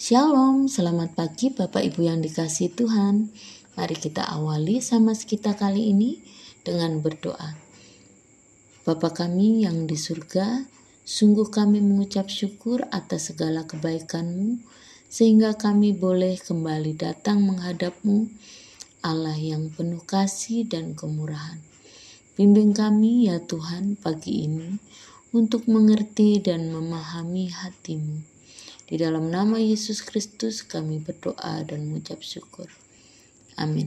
Shalom, selamat pagi Bapak Ibu yang dikasih Tuhan. Mari kita awali sama kita kali ini dengan berdoa. Bapa kami yang di surga, sungguh kami mengucap syukur atas segala kebaikan-Mu, sehingga kami boleh kembali datang menghadap-Mu, Allah yang penuh kasih dan kemurahan. Bimbing kami ya Tuhan pagi ini untuk mengerti dan memahami hatimu. Di dalam nama Yesus Kristus kami berdoa dan mengucap syukur. Amin.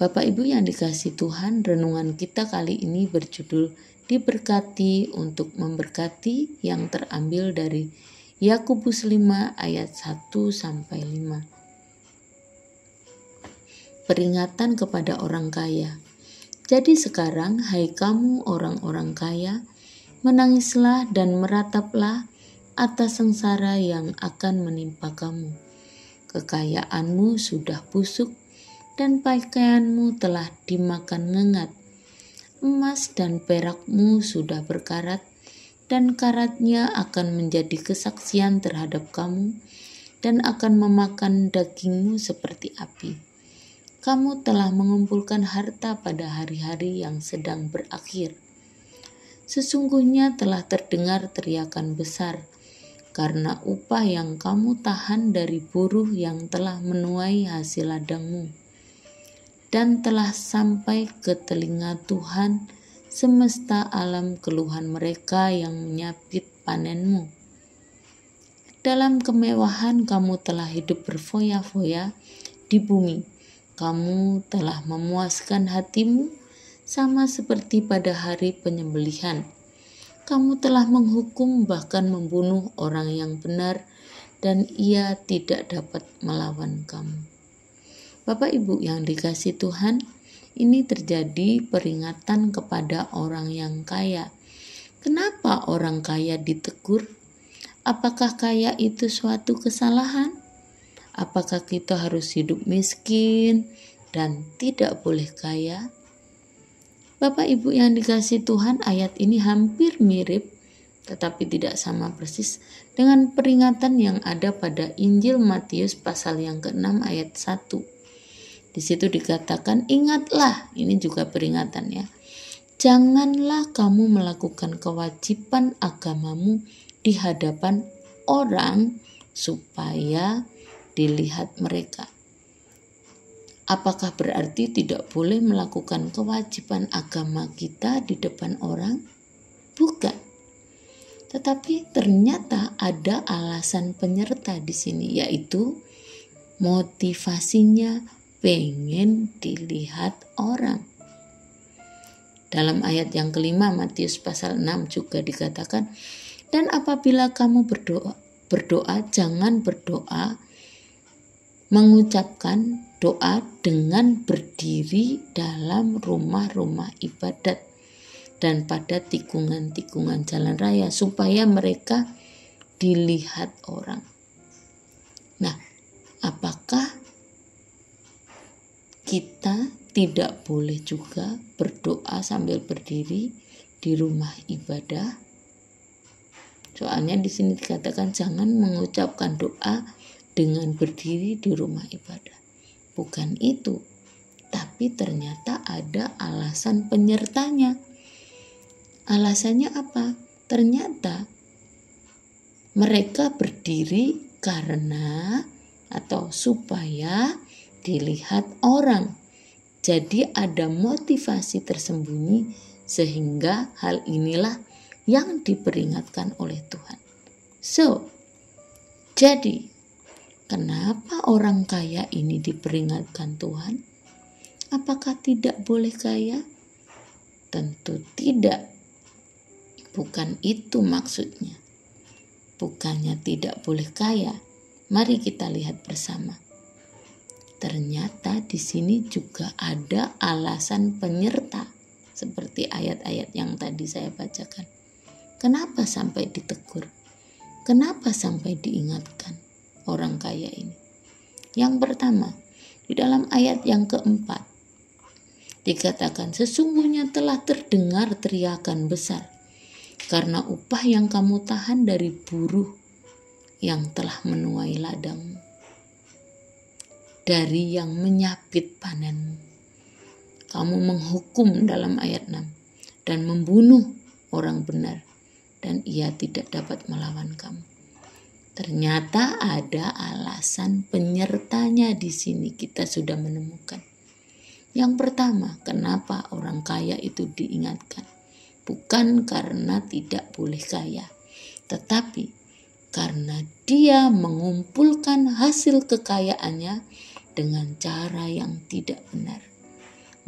Bapak Ibu yang dikasih Tuhan, renungan kita kali ini berjudul Diberkati untuk memberkati yang terambil dari Yakobus 5 ayat 1 sampai 5. Peringatan kepada orang kaya. Jadi sekarang, hai kamu orang-orang kaya, menangislah dan merataplah atas sengsara yang akan menimpa kamu. Kekayaanmu sudah busuk dan pakaianmu telah dimakan ngengat. Emas dan perakmu sudah berkarat dan karatnya akan menjadi kesaksian terhadap kamu dan akan memakan dagingmu seperti api. Kamu telah mengumpulkan harta pada hari-hari yang sedang berakhir Sesungguhnya telah terdengar teriakan besar karena upah yang kamu tahan dari buruh yang telah menuai hasil ladangmu dan telah sampai ke telinga Tuhan semesta alam keluhan mereka yang menyapit panenmu. Dalam kemewahan kamu telah hidup berfoya-foya di bumi. Kamu telah memuaskan hatimu sama seperti pada hari penyembelihan. Kamu telah menghukum bahkan membunuh orang yang benar dan ia tidak dapat melawan kamu. Bapak Ibu yang dikasih Tuhan, ini terjadi peringatan kepada orang yang kaya. Kenapa orang kaya ditegur? Apakah kaya itu suatu kesalahan? Apakah kita harus hidup miskin dan tidak boleh kaya? Bapak Ibu yang dikasih Tuhan, ayat ini hampir mirip tetapi tidak sama persis dengan peringatan yang ada pada Injil Matius pasal yang ke-6 ayat 1. Di situ dikatakan, ingatlah, ini juga peringatan ya. Janganlah kamu melakukan kewajiban agamamu di hadapan orang supaya dilihat mereka. Apakah berarti tidak boleh melakukan kewajiban agama kita di depan orang? Bukan. Tetapi ternyata ada alasan penyerta di sini yaitu motivasinya pengen dilihat orang. Dalam ayat yang kelima Matius pasal 6 juga dikatakan dan apabila kamu berdoa berdoa jangan berdoa mengucapkan doa dengan berdiri dalam rumah-rumah ibadat dan pada tikungan-tikungan jalan raya supaya mereka dilihat orang. Nah, apakah kita tidak boleh juga berdoa sambil berdiri di rumah ibadah? Soalnya di sini dikatakan jangan mengucapkan doa dengan berdiri di rumah ibadah. Bukan itu, tapi ternyata ada alasan penyertanya. Alasannya apa? Ternyata mereka berdiri karena atau supaya dilihat orang. Jadi ada motivasi tersembunyi sehingga hal inilah yang diperingatkan oleh Tuhan. So, jadi Kenapa orang kaya ini diperingatkan Tuhan? Apakah tidak boleh kaya? Tentu tidak. Bukan itu maksudnya. Bukannya tidak boleh kaya. Mari kita lihat bersama. Ternyata di sini juga ada alasan penyerta seperti ayat-ayat yang tadi saya bacakan. Kenapa sampai ditegur? Kenapa sampai diingatkan? Orang kaya ini. Yang pertama, di dalam ayat yang keempat, dikatakan sesungguhnya telah terdengar teriakan besar karena upah yang kamu tahan dari buruh yang telah menuai ladangmu, dari yang menyapit panenmu. Kamu menghukum dalam ayat 6 dan membunuh orang benar dan ia tidak dapat melawan kamu. Ternyata ada alasan penyertanya di sini kita sudah menemukan. Yang pertama, kenapa orang kaya itu diingatkan? Bukan karena tidak boleh kaya, tetapi karena dia mengumpulkan hasil kekayaannya dengan cara yang tidak benar.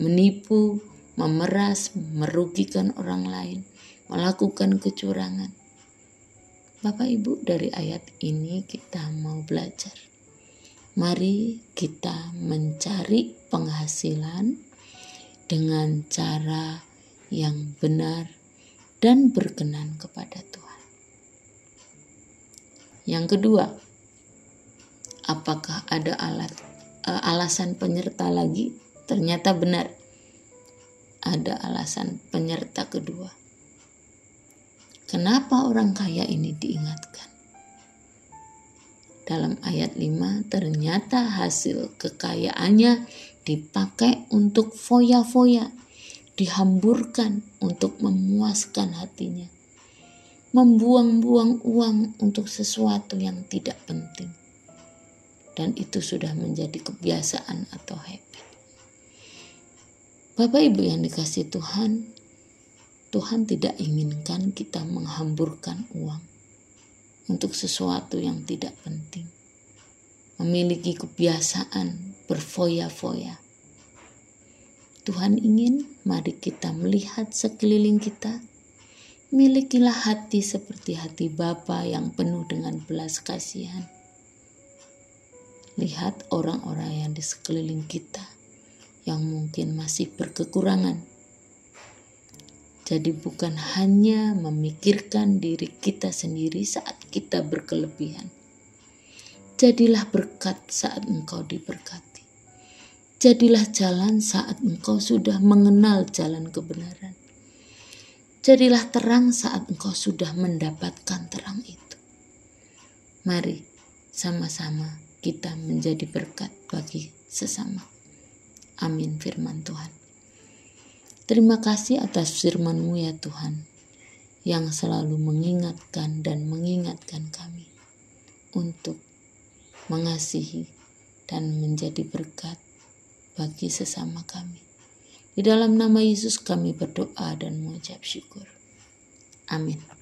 Menipu, memeras, merugikan orang lain, melakukan kecurangan. Bapak Ibu, dari ayat ini kita mau belajar. Mari kita mencari penghasilan dengan cara yang benar dan berkenan kepada Tuhan. Yang kedua, apakah ada alat uh, alasan penyerta lagi? Ternyata benar. Ada alasan penyerta kedua Kenapa orang kaya ini diingatkan? Dalam ayat 5 ternyata hasil kekayaannya dipakai untuk foya-foya, dihamburkan untuk memuaskan hatinya, membuang-buang uang untuk sesuatu yang tidak penting. Dan itu sudah menjadi kebiasaan atau habit. Bapak Ibu yang dikasih Tuhan, Tuhan tidak inginkan kita menghamburkan uang untuk sesuatu yang tidak penting. Memiliki kebiasaan berfoya-foya. Tuhan ingin mari kita melihat sekeliling kita. Milikilah hati seperti hati Bapa yang penuh dengan belas kasihan. Lihat orang-orang yang di sekeliling kita yang mungkin masih berkekurangan jadi bukan hanya memikirkan diri kita sendiri saat kita berkelebihan. Jadilah berkat saat engkau diberkati. Jadilah jalan saat engkau sudah mengenal jalan kebenaran. Jadilah terang saat engkau sudah mendapatkan terang itu. Mari sama-sama kita menjadi berkat bagi sesama. Amin firman Tuhan. Terima kasih atas firman-Mu ya Tuhan, yang selalu mengingatkan dan mengingatkan kami untuk mengasihi dan menjadi berkat bagi sesama kami. Di dalam nama Yesus kami berdoa dan mengucap syukur. Amin.